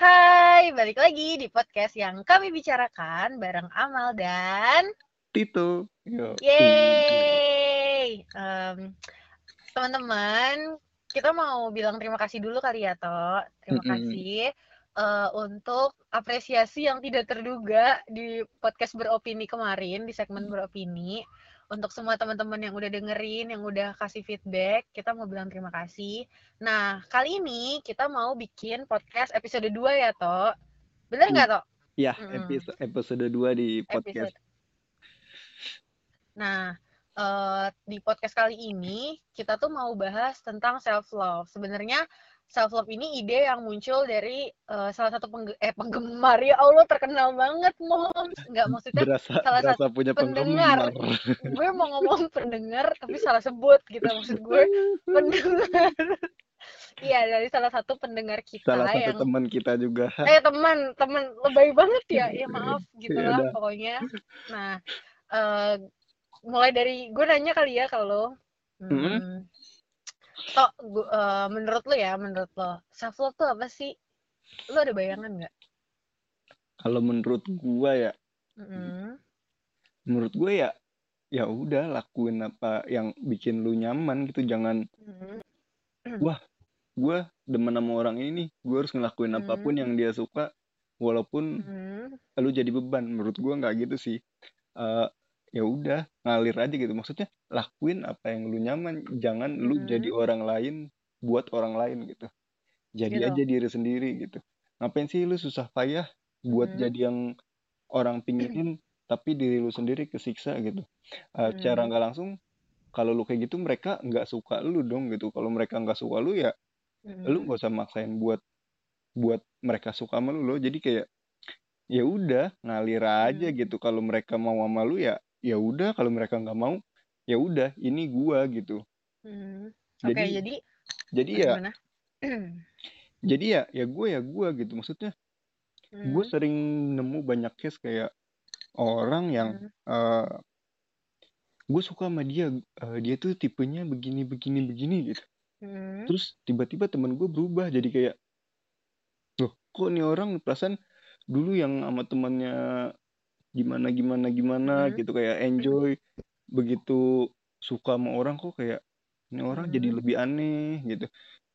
Hai, balik lagi di podcast yang kami bicarakan bareng Amal dan Tito. Yo. Yeay. Em, teman-teman, kita mau bilang terima kasih dulu kali ya, Toh. Terima Mm-mm. kasih eh, untuk apresiasi yang tidak terduga di podcast beropini kemarin, di segmen beropini. Untuk semua teman-teman yang udah dengerin, yang udah kasih feedback, kita mau bilang terima kasih. Nah, kali ini kita mau bikin podcast episode 2 ya, Toh. Bener nggak, Toh? Ya, Mm-mm. episode episode 2 di podcast. episode. Nah, eh, di podcast kali ini kita tuh mau bahas tentang self love. Sebenarnya self love ini ide yang muncul dari eh, salah satu pengge- eh penggemar ya Allah terkenal banget moms. Nggak maksudnya Berasa salah berasa punya pendengar. gue mau ngomong pendengar tapi salah sebut gitu maksud gue pendengar. Iya dari salah satu pendengar kita Salah satu yang teman kita juga. eh teman teman lebay banget ya ya maaf gitu Ya lah udah. pokoknya nah eh, mulai dari gue nanya kali ya kalau Mm-mm. hmm, Tok, gu- eh, menurut lo ya menurut lo self love tuh apa sih lo ada bayangan nggak Kalau menurut gua ya, Mm-mm. menurut gua ya ya udah lakuin apa yang bikin lu nyaman gitu. Jangan Mm-mm. gua demen sama orang ini, gua harus ngelakuin apa pun Mm. yang dia suka walaupun Mm-mm. lu jadi beban. Menurut gua nggak gitu sih. Eh ya udah ngalir aja gitu. Maksudnya lakuin apa yang lu nyaman. Jangan lu jadi Mm. orang lain buat orang lain gitu. Jadi gitu aja diri sendiri gitu. Ngapain sih lu susah payah buat Mm. jadi yang orang pinginin tapi diri lu sendiri kesiksa gitu. Eh, secara Mm. nggak langsung kalau lu kayak gitu mereka nggak suka lu dong gitu. Kalau mereka nggak suka lu ya lu Mm. nggak usah maksain buat buat mereka suka sama lu loh. Jadi kayak ya udah ngalir aja Mm. gitu. Kalau mereka mau sama lu ya ya udah. Kalau mereka nggak mau ya udah ini gua gitu. Mm. oke Jadi jadi jadi eh, ya jadi ya ya gue ya gue gitu. Maksudnya gue Mm. sering nemu banyak case kayak orang yang Mm. eh gue suka sama dia eh, dia tuh tipenya begini begini begini gitu Mm. terus tiba-tiba temen gue berubah jadi kayak loh kok nih orang perasaan dulu yang sama temannya gimana gimana gimana Mm. gitu kayak enjoy begitu suka sama orang kok kayak ini orang jadi Mm. lebih aneh gitu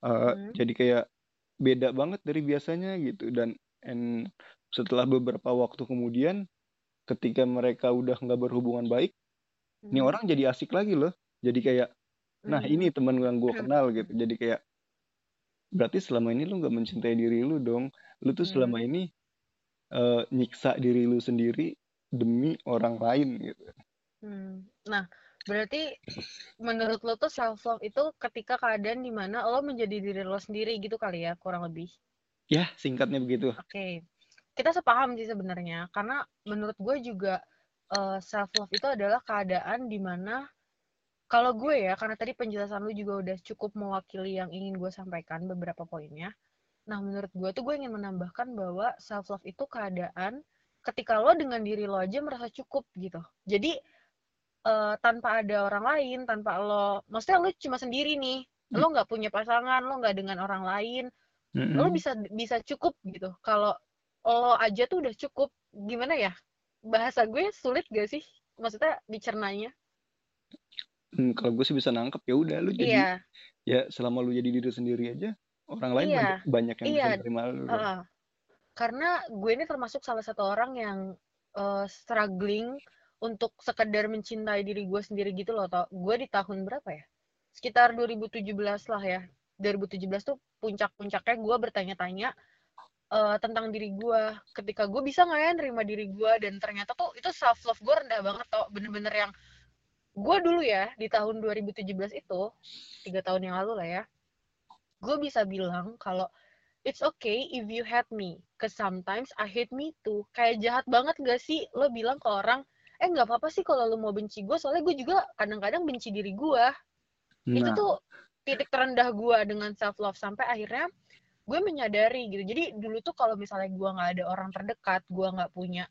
Eh, Mm. jadi kayak beda banget dari biasanya gitu dan and setelah beberapa waktu kemudian ketika mereka udah nggak berhubungan baik ini Mm. orang jadi asik lagi loh jadi kayak nah Mm. ini teman yang gue kenal gitu jadi kayak berarti selama ini lu nggak mencintai diri lu dong lu tuh selama Mm. ini eh, nyiksa diri lu sendiri demi orang lain gitu Hmm. Nah, berarti menurut lo tuh self love itu ketika keadaan di mana lo menjadi diri lo sendiri gitu kali ya, kurang lebih. ya singkatnya begitu Oke, kita sepaham sih sebenarnya, karena menurut gue juga self love itu adalah keadaan di mana kalau gue ya, karena tadi penjelasan lu juga udah cukup mewakili yang ingin gue sampaikan beberapa poinnya. Nah, menurut gue tuh gue ingin menambahkan bahwa self love itu keadaan ketika lo dengan diri lo aja merasa cukup gitu. Jadi eh, tanpa ada orang lain, tanpa lo, maksudnya lo cuma sendiri nih, lo nggak punya pasangan, lo nggak dengan orang lain, lo Mm-mm. bisa bisa cukup gitu. Kalau lo aja tuh udah cukup, gimana ya? Bahasa gue sulit gak sih? Maksudnya dicernanya? Hmm, kalau gue sih bisa nangkep ya udah lu jadi Iya, ya selama lu jadi diri sendiri aja orang lain iya, banyak banyak yang bisa nerima lu dong Heeh. Karena gue ini termasuk salah satu orang yang eh, struggling untuk sekedar mencintai diri gue sendiri gitu loh. Tau. Gue di tahun berapa ya? Sekitar 2017 lah ya. 2017 tuh puncak-puncaknya gue bertanya-tanya eh, tentang diri gue. Ketika gue bisa nggak ya nerima diri gue dan ternyata tuh itu self love gue rendah banget tau. Bener-bener yang gue dulu ya di tahun 2017 itu tiga tahun yang lalu lah ya. Gue bisa bilang kalau it's okay if you hate me, cause sometimes I hate me too. Kayak jahat banget gak sih lo bilang ke orang, eh nggak apa-apa sih kalau lo mau benci gue, soalnya gue juga kadang-kadang benci diri gue. Itu nah tuh titik terendah gue dengan self love sampai akhirnya gue menyadari gitu. Jadi dulu tuh kalau misalnya gue nggak ada orang terdekat, gue nggak punya,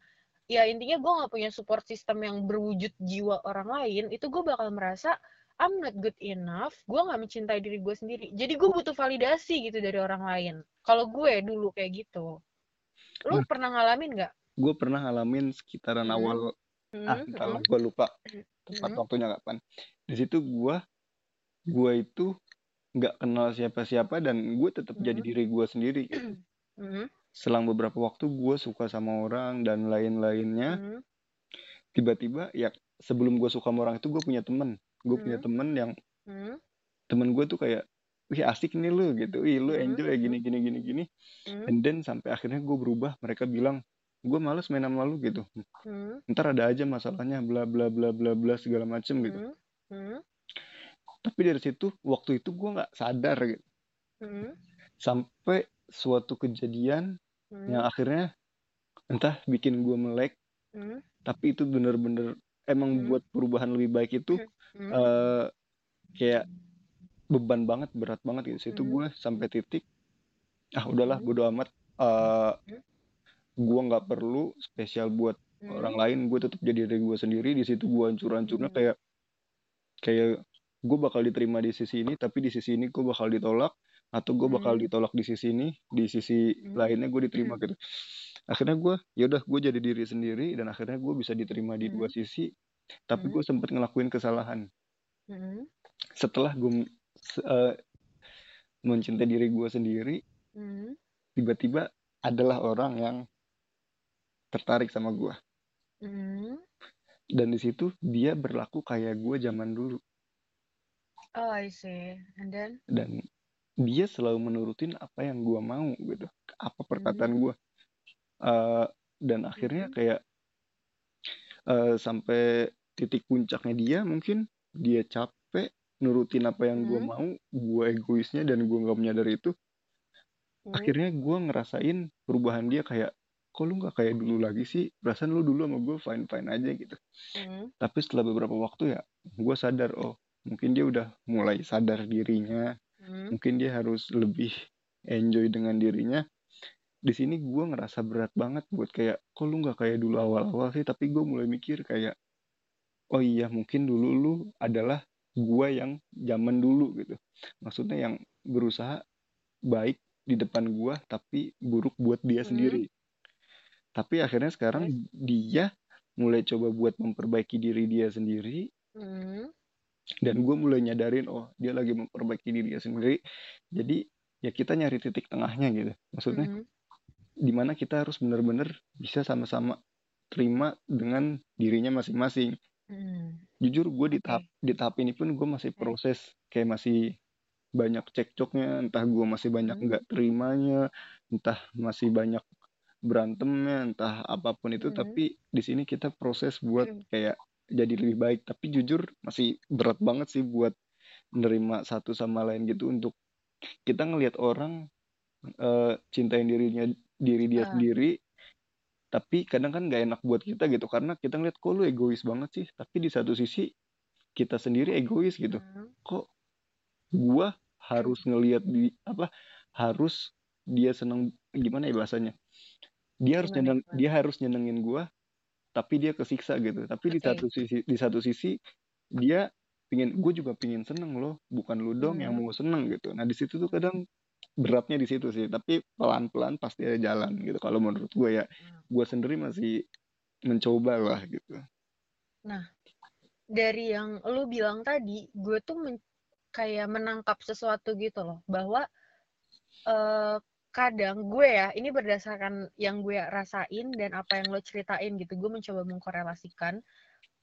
ya intinya gue nggak punya support system yang berwujud jiwa orang lain, itu gue bakal merasa I'm not good enough gue nggak mencintai diri gue sendiri. Jadi gue butuh validasi gitu dari orang lain. Kalau gue dulu kayak gitu lu Nah. pernah ngalamin nggak? Gue pernah ngalamin sekitaran Hmm. awal Hmm, ah entahlah gue lupa. Tepat Hmm. waktunya kapan. Di situ gue gue itu nggak kenal siapa-siapa dan gue tetap jadi Hmm. diri gue sendiri hmm, selang beberapa waktu gue suka sama orang dan lain-lainnya hmm, tiba-tiba ya sebelum gue suka sama orang itu gue punya temen gue punya Hmm. temen yang hmm, temen gue tuh kayak wih asik nih lu gitu. Wih lu Hmm, enjoy ya gini gini gini gini. Hmm, and then sampai akhirnya gue berubah mereka bilang gue males main sama lu gitu. Hmm, ntar ada aja masalahnya bla bla bla bla bla segala macem gitu. Hmm, hmm, tapi dari situ waktu itu gue nggak sadar gitu. Hmm, sampai suatu kejadian hmm, yang akhirnya entah bikin gue melek hmm, tapi itu bener-bener emang Hmm. buat perubahan lebih baik itu hmm, eh kayak beban banget berat banget gitu situ Hmm. gue sampai titik ah udahlah Hmm. bodo amat eh Hmm. gue nggak perlu spesial buat hmm, orang lain gue tetap jadi diri gue sendiri di situ gue hancur-hancurnya Hmm. kayak kayak gue bakal diterima di sisi ini tapi di sisi ini gue bakal ditolak atau gue bakal Hmm. ditolak di sisi ini di sisi Hmm. lainnya gue diterima gitu akhirnya gue ya udah gue jadi diri sendiri dan akhirnya gue bisa diterima di dua Hmm. sisi tapi Hmm. gue sempet ngelakuin kesalahan hmm, setelah gue eh, mencintai diri gue sendiri hmm, tiba-tiba adalah orang yang tertarik sama gue hmm. dan di situ dia berlaku kayak gue zaman dulu Oh, I see. And then? dan dia selalu menurutin apa yang gue mau gitu apa perkataan gue Eh, dan akhirnya Mhm. kayak eh, sampai titik puncaknya dia mungkin dia capek nurutin apa yang gue Mhm. mau gue egoisnya dan gue nggak menyadari itu Hmm, akhirnya gue ngerasain perubahan dia kayak kok lu nggak kayak dulu lagi sih? Perasaan lu dulu sama gue fine fine aja gitu. Hmm, tapi setelah beberapa waktu ya gue sadar oh mungkin dia udah mulai sadar dirinya. Hmm, mungkin dia harus lebih enjoy dengan dirinya di sini gue ngerasa berat banget buat kayak kok lu nggak kayak dulu awal-awal sih? Tapi gue mulai mikir kayak oh iya mungkin dulu lu adalah gue yang zaman dulu gitu. Maksudnya yang berusaha baik di depan gue tapi buruk buat dia Mhm. sendiri. Tapi akhirnya sekarang dia mulai coba buat memperbaiki diri dia sendiri. Hmm, dan gue mulai nyadarin oh dia lagi memperbaiki diri dia sendiri. Jadi ya kita nyari titik tengahnya gitu. Maksudnya hmm, di mana kita harus benar-benar bisa sama-sama terima dengan dirinya masing-masing hmm. jujur gue di tahap di tahap ini pun gue masih proses kayak masih banyak cekcoknya entah gue masih banyak Hmm. nggak terimanya entah masih banyak berantemnya entah apa pun itu Hmm. tapi di sini kita proses buat Hmm. kayak jadi lebih baik tapi jujur masih berat banget sih buat menerima satu sama lain gitu untuk kita ngelihat orang eh, cintain dirinya diri dia Ah. sendiri tapi kadang kan nggak enak buat kita gitu karena kita ngeliat kok lu egois banget sih tapi di satu sisi kita sendiri egois gitu Hmm. kok gua harus ngelihat di apa harus dia seneng gimana ya bahasanya dia harus Gimana, nyeneng gimana? dia harus nyenengin gua tapi dia kesiksa gitu tapi di Oke. satu sisi di satu sisi dia pingin gue juga pingin seneng loh bukan lu dong yang Hmm. mau seneng gitu nah di situ tuh kadang beratnya di situ sih tapi pelan pelan pasti ada jalan gitu kalau menurut gue ya Hmm. gue sendiri masih mencoba lah gitu Dari yang lu bilang tadi, gue tuh men- kayak menangkap sesuatu gitu loh, bahwa eh kadang gue ya, ini berdasarkan yang gue rasain dan apa yang lo ceritain gitu, gue mencoba mengkorelasikan.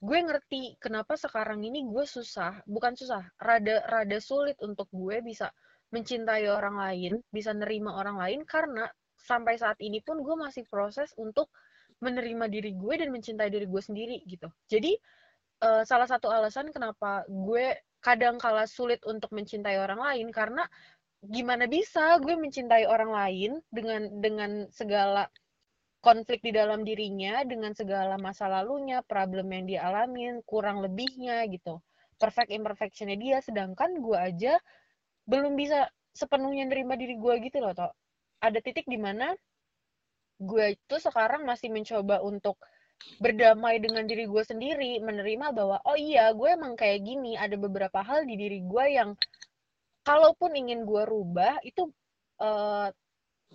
Gue ngerti kenapa sekarang ini gue susah, bukan susah, rada rada sulit untuk gue bisa mencintai orang lain, bisa nerima orang lain karena sampai saat ini pun gue masih proses untuk menerima diri gue dan mencintai diri gue sendiri gitu. Jadi eh, salah satu alasan kenapa gue kadang kala sulit untuk mencintai orang lain karena gimana bisa gue mencintai orang lain dengan dengan segala konflik di dalam dirinya, dengan segala masa lalunya, problem yang dia alamin, kurang lebihnya gitu. Perfect imperfectionnya dia, sedangkan gue aja belum bisa sepenuhnya nerima diri gue gitu loh, toh. Ada titik di mana gue itu sekarang masih mencoba untuk berdamai dengan diri gue sendiri menerima bahwa oh iya gue emang kayak gini ada beberapa hal di diri gue yang kalaupun ingin gue rubah itu uh,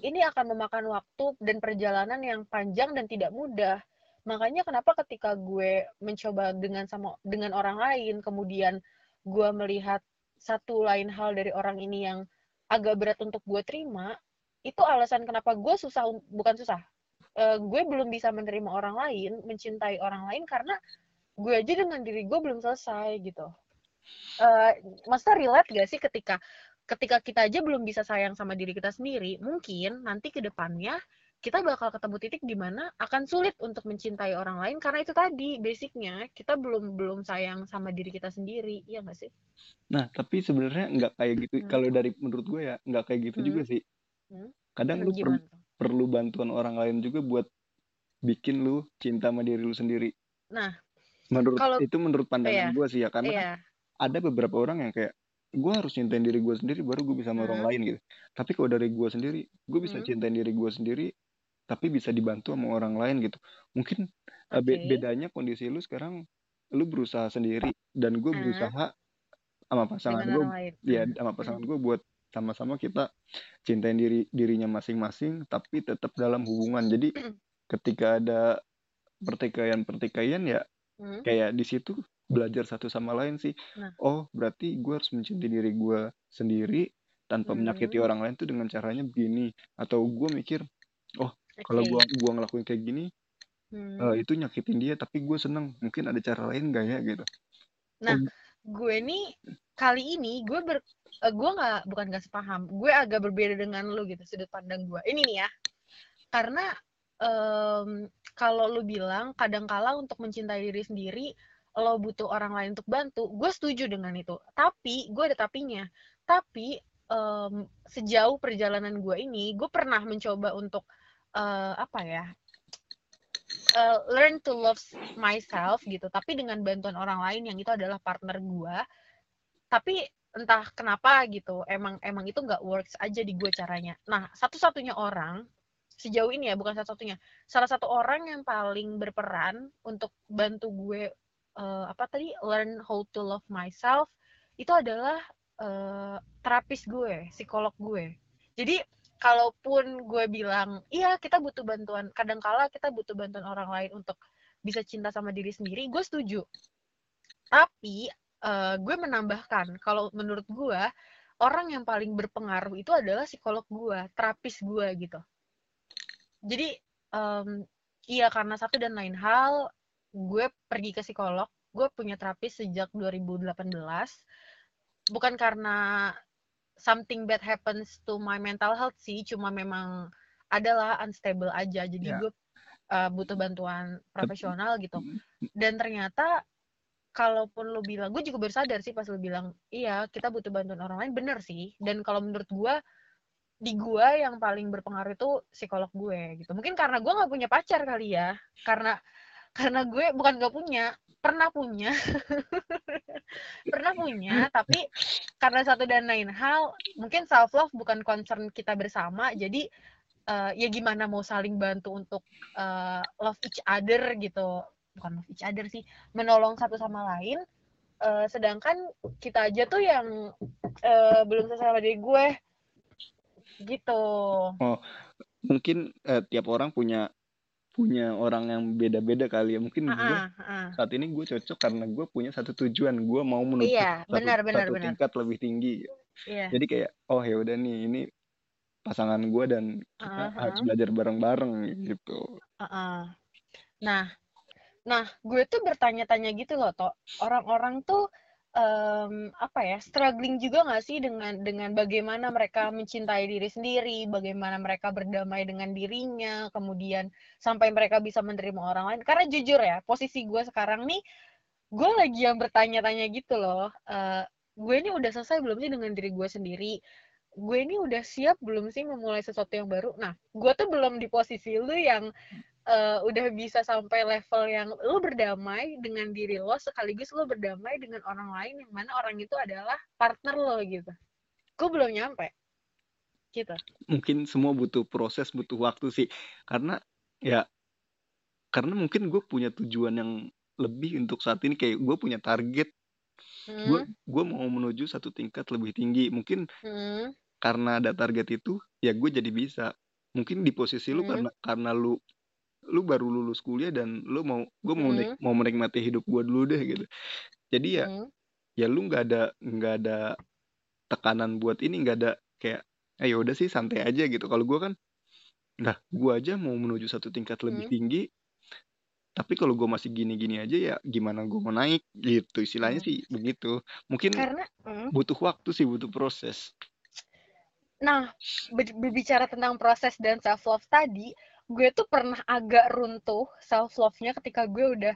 ini akan memakan waktu dan perjalanan yang panjang dan tidak mudah makanya kenapa ketika gue mencoba dengan sama dengan orang lain kemudian gue melihat satu lain hal dari orang ini yang agak berat untuk gue terima itu alasan kenapa gue susah bukan susah uh, gue belum bisa menerima orang lain, mencintai orang lain karena gue aja dengan diri gue belum selesai gitu. Uh, maksudnya relate gak sih ketika ketika kita aja belum bisa sayang sama diri kita sendiri, mungkin nanti ke depannya kita bakal ketemu titik di mana akan sulit untuk mencintai orang lain karena itu tadi basicnya kita belum belum sayang sama diri kita sendiri, iya gak sih? Nah tapi sebenarnya nggak kayak gitu. Hmm. Kalau dari menurut gue ya nggak kayak gitu hmm. juga sih. Hmm. Kadang lu per, perlu bantuan orang lain juga buat bikin lu cinta sama diri lu sendiri. Nah, menurut kalau, itu menurut pandangan iya, gue sih ya karena iya. ada beberapa orang yang kayak gue harus cintain diri gue sendiri baru gue bisa sama hmm. orang lain gitu. Tapi kalau dari gue sendiri, gue bisa hmm. cintain diri gue sendiri tapi bisa dibantu sama orang lain gitu. Mungkin okay. be bedanya kondisi lu sekarang lu berusaha sendiri dan gue hmm. berusaha sama pasangan gue, ya sama pasangan hmm. gue buat sama-sama kita cintain diri dirinya masing-masing tapi tetap dalam hubungan jadi ketika ada pertikaian-pertikaian ya hmm. kayak di situ belajar satu sama lain sih nah. oh berarti gue harus mencintai diri gue sendiri tanpa hmm. menyakiti orang lain tuh dengan caranya begini atau gue mikir oh. Kalau gue gua ngelakuin kayak gini hmm. uh, itu nyakitin dia tapi gue seneng. Mungkin ada cara lain gak ya gitu. Nah oh, gue nih kali ini gue ber uh, gue nggak bukan gak sepaham. Gue agak berbeda dengan lu gitu sudut pandang gue ini nih ya. Karena um, kalau lu bilang kadangkala untuk mencintai diri sendiri lo butuh orang lain untuk bantu gue setuju dengan itu. Tapi gue ada tapinya. Tapi um, sejauh perjalanan gue ini gue pernah mencoba untuk uh, apa ya uh, learn to love myself gitu. Tapi dengan bantuan orang lain yang itu adalah partner gue tapi entah kenapa gitu emang emang itu nggak works aja di gue caranya. Nah satu-satunya orang sejauh ini ya bukan satu-satunya salah satu orang yang paling berperan untuk bantu gue uh, apa tadi learn how to love myself itu adalah uh, terapis gue psikolog gue. Jadi kalaupun gue bilang iya kita butuh bantuan kadangkala kita butuh bantuan orang lain untuk bisa cinta sama diri sendiri gue setuju tapi uh, gue menambahkan kalau menurut gue orang yang paling berpengaruh itu adalah psikolog gue, terapis gue gitu. Jadi um, iya karena satu dan lain hal gue pergi ke psikolog, gue punya terapis sejak 2018. Bukan karena something bad happens to my mental health sih, cuma memang adalah unstable aja. Jadi yeah. gue uh, butuh bantuan profesional gitu. Dan ternyata kalaupun lo bilang gue juga bersadar sih pas lo bilang iya kita butuh bantuan orang lain bener sih dan kalau menurut gue di gue yang paling berpengaruh itu psikolog gue gitu mungkin karena gue nggak punya pacar kali ya karena karena gue bukan gak punya pernah punya. Pernah punya tapi karena satu dan lain hal mungkin self love bukan concern kita bersama jadi uh, ya gimana mau saling bantu untuk uh, love each other gitu. Bukan love each other sih menolong satu sama lain. Uh, sedangkan kita aja tuh yang uh, belum selesai sama gue. Gitu. Oh mungkin uh, tiap orang punya punya orang yang beda-beda kali ya mungkin uh -uh, gue uh. saat ini gue cocok karena gue punya satu tujuan gue mau menuju iya, satu, benar, benar, satu benar. tingkat lebih tinggi iya. jadi kayak oh ya udah nih ini pasangan gue dan kita uh -huh. harus belajar bareng-bareng gitu uh -uh. nah Nah, gue tuh bertanya-tanya gitu loh, toh orang-orang tuh um, apa ya, struggling juga gak sih dengan dengan bagaimana mereka mencintai diri sendiri, bagaimana mereka berdamai dengan dirinya, kemudian sampai mereka bisa menerima orang lain. Karena jujur ya, posisi gue sekarang nih, gue lagi yang bertanya-tanya gitu loh. Uh, gue ini udah selesai belum sih dengan diri gue sendiri? Gue ini udah siap belum sih memulai sesuatu yang baru? Nah, gue tuh belum di posisi lu yang uh, udah bisa sampai level yang lo berdamai dengan diri lo sekaligus lo berdamai dengan orang lain yang mana orang itu adalah partner lo gitu. Gue belum nyampe. Gitu. Mungkin semua butuh proses butuh waktu sih. Karena ya karena mungkin gue punya tujuan yang lebih untuk saat ini. Kayak gue punya target. Gue Hmm, gue mau menuju satu tingkat lebih tinggi. Mungkin hmm, karena ada target itu ya gue jadi bisa. Mungkin di posisi lu hmm, karena karena lu lu baru lulus kuliah dan lu mau gue mau hmm, mau menikmati hidup gue dulu deh gitu. Jadi ya hmm, ya lu nggak ada nggak ada tekanan buat ini nggak ada kayak eh udah sih santai aja gitu. Kalau gue kan nah gue aja mau menuju satu tingkat lebih hmm, tinggi tapi kalau gue masih gini-gini aja ya gimana gue mau naik? Gitu istilahnya hmm. sih begitu. Mungkin Karena, hmm. butuh waktu sih butuh proses. Nah, ber- berbicara tentang proses dan self love tadi, gue tuh pernah agak runtuh self love-nya ketika gue udah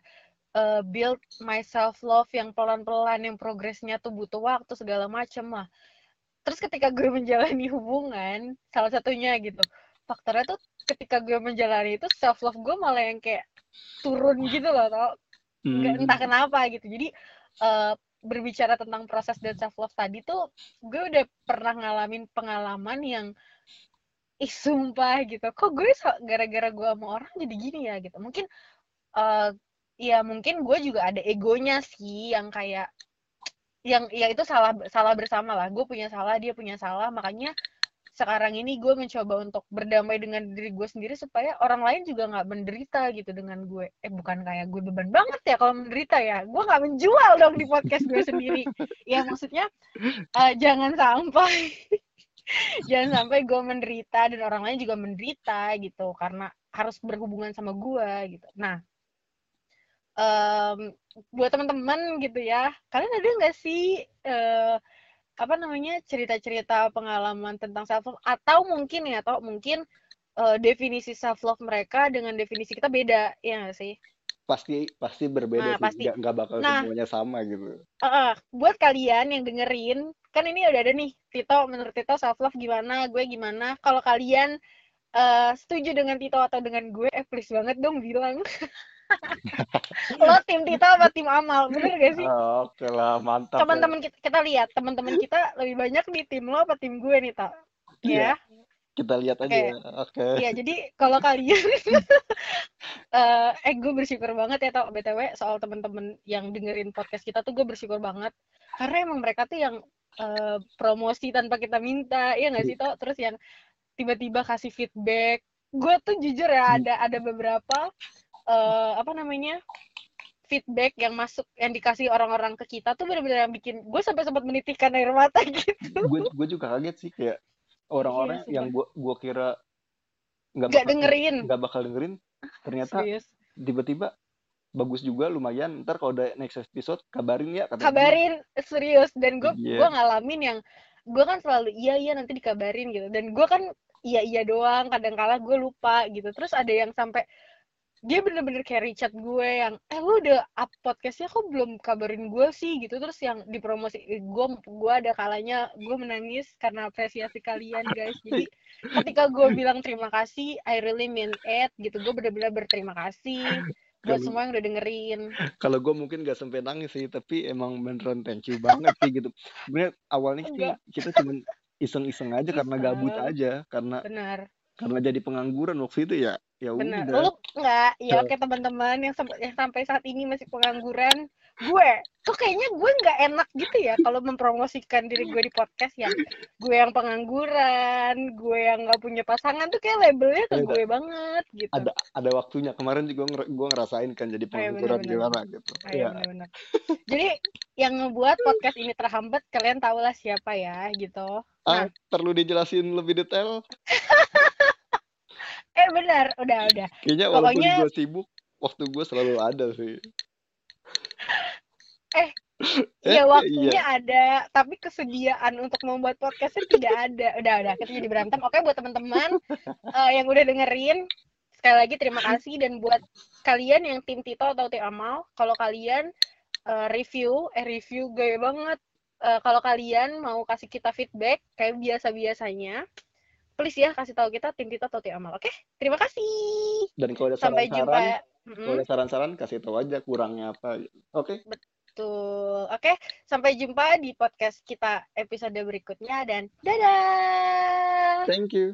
uh, build my self love yang pelan-pelan, yang progresnya tuh butuh waktu segala macem lah. Terus ketika gue menjalani hubungan, salah satunya gitu, faktornya tuh ketika gue menjalani itu self love gue malah yang kayak turun gitu loh, tau? Nggak hmm. entah kenapa gitu. Jadi uh, berbicara tentang proses dan self love tadi tuh gue udah pernah ngalamin pengalaman yang ih sumpah gitu. Kok gue gara-gara gue sama orang jadi gini ya gitu. Mungkin eh ya mungkin gue juga ada egonya sih yang kayak yang ya itu salah salah bersama lah. Gue punya salah dia punya salah. Makanya sekarang ini gue mencoba untuk berdamai dengan diri gue sendiri supaya orang lain juga nggak menderita gitu dengan gue. Eh bukan kayak gue beban banget ya kalau menderita ya. Gue nggak menjual dong di podcast gue sendiri. Ya maksudnya eh, jangan sampai jangan sampai gue menderita dan orang lain juga menderita gitu karena harus berhubungan sama gue gitu. Nah em, buat teman-teman gitu ya kalian ada nggak sih eh, apa namanya cerita-cerita pengalaman tentang self love atau mungkin ya atau mungkin eh, definisi self love mereka dengan definisi kita beda ya nggak sih pasti pasti berbeda Nah, sih pasti. nggak nggak bakal Nah. semuanya sama gitu eh, buat kalian yang dengerin kan ini udah ada nih Tito menurut Tito self love gimana gue gimana kalau kalian eh, setuju dengan Tito atau dengan gue eh please banget dong bilang lo tim Tito apa tim Amal bener gak sih Ah, oke lah mantap ya. teman-teman kita, kita lihat teman-teman kita lebih banyak di tim lo apa tim gue nih tak Iya. ya kita lihat aja Oke. ya. oke Iya, jadi kalau kalian eh eh gue bersyukur banget ya tau BTW soal temen-temen yang dengerin podcast kita tuh gue bersyukur banget karena emang mereka tuh yang eh, promosi tanpa kita minta, ya nggak sih toh? Terus yang tiba-tiba kasih feedback. Gue tuh jujur ya ada ada beberapa eh apa namanya? feedback yang masuk yang dikasih orang-orang ke kita tuh benar-benar yang bikin gue sampai sempat menitikkan air mata gitu. gue gue juga kaget sih kayak orang-orang Iya, yang gue gua kira nggak dengerin. nggak bakal dengerin ternyata Serius. tiba-tiba bagus juga lumayan ntar kalau udah next episode kabarin ya katanya. kabarin serius dan gue Iya. gue ngalamin yang gue kan selalu iya iya nanti dikabarin gitu dan gue kan iya iya doang kadang kala gue lupa gitu terus ada yang sampai dia bener-bener kayak Richard gue yang eh lu udah up podcastnya kok belum kabarin gue sih? Gitu. Terus yang dipromosi gue gue ada kalanya gue menangis karena apresiasi kalian guys. Jadi ketika gue bilang terima kasih I really mean it gitu gue bener-bener berterima kasih. Buat semua yang udah dengerin. kalau gue mungkin gak sampai nangis sih tapi emang beneran thank you banget sih gitu. Sebenarnya awalnya sih kita cuman iseng-iseng aja karena Iseng. gabut aja karena benar karena jadi pengangguran waktu itu ya ya Benar. udah Lu enggak, ya oke teman-teman yang, sam- yang sampai saat ini masih pengangguran, gue tuh kayaknya gue nggak enak gitu ya kalau mempromosikan diri gue di podcast yang gue yang pengangguran, gue yang nggak punya pasangan tuh kayak labelnya ke Beda. gue banget gitu. ada ada waktunya kemarin juga gue ngerasain kan jadi iya, pengangguran benar-benar. gimana gitu iya, ya. Jadi yang ngebuat podcast ini terhambat kalian tahulah siapa ya gitu. ah perlu dijelasin lebih detail Eh benar, udah udah. kayaknya walaupun Pokoknya- gue sibuk waktu gue selalu ada sih Eh, Eh, Iya waktunya iya. ada, tapi kesediaan untuk membuat podcastnya tidak ada. Udah udah kita jadi berantem. Oke buat teman-teman eh, yang udah dengerin, sekali lagi terima kasih dan buat kalian yang tim Tito atau tim Amal, kalau kalian eh, review, eh review gaya banget. Eh, kalau kalian mau kasih kita feedback kayak biasa-biasanya, please ya kasih tahu kita tim Tito atau tim Amal. Oke, terima kasih. dan kalau ada Sampai saran-saran jumpa. kalau Mm-mm. ada saran-saran kasih tahu aja kurangnya apa oke Betul. Oke, sampai jumpa di podcast kita episode berikutnya dan dadah. thank you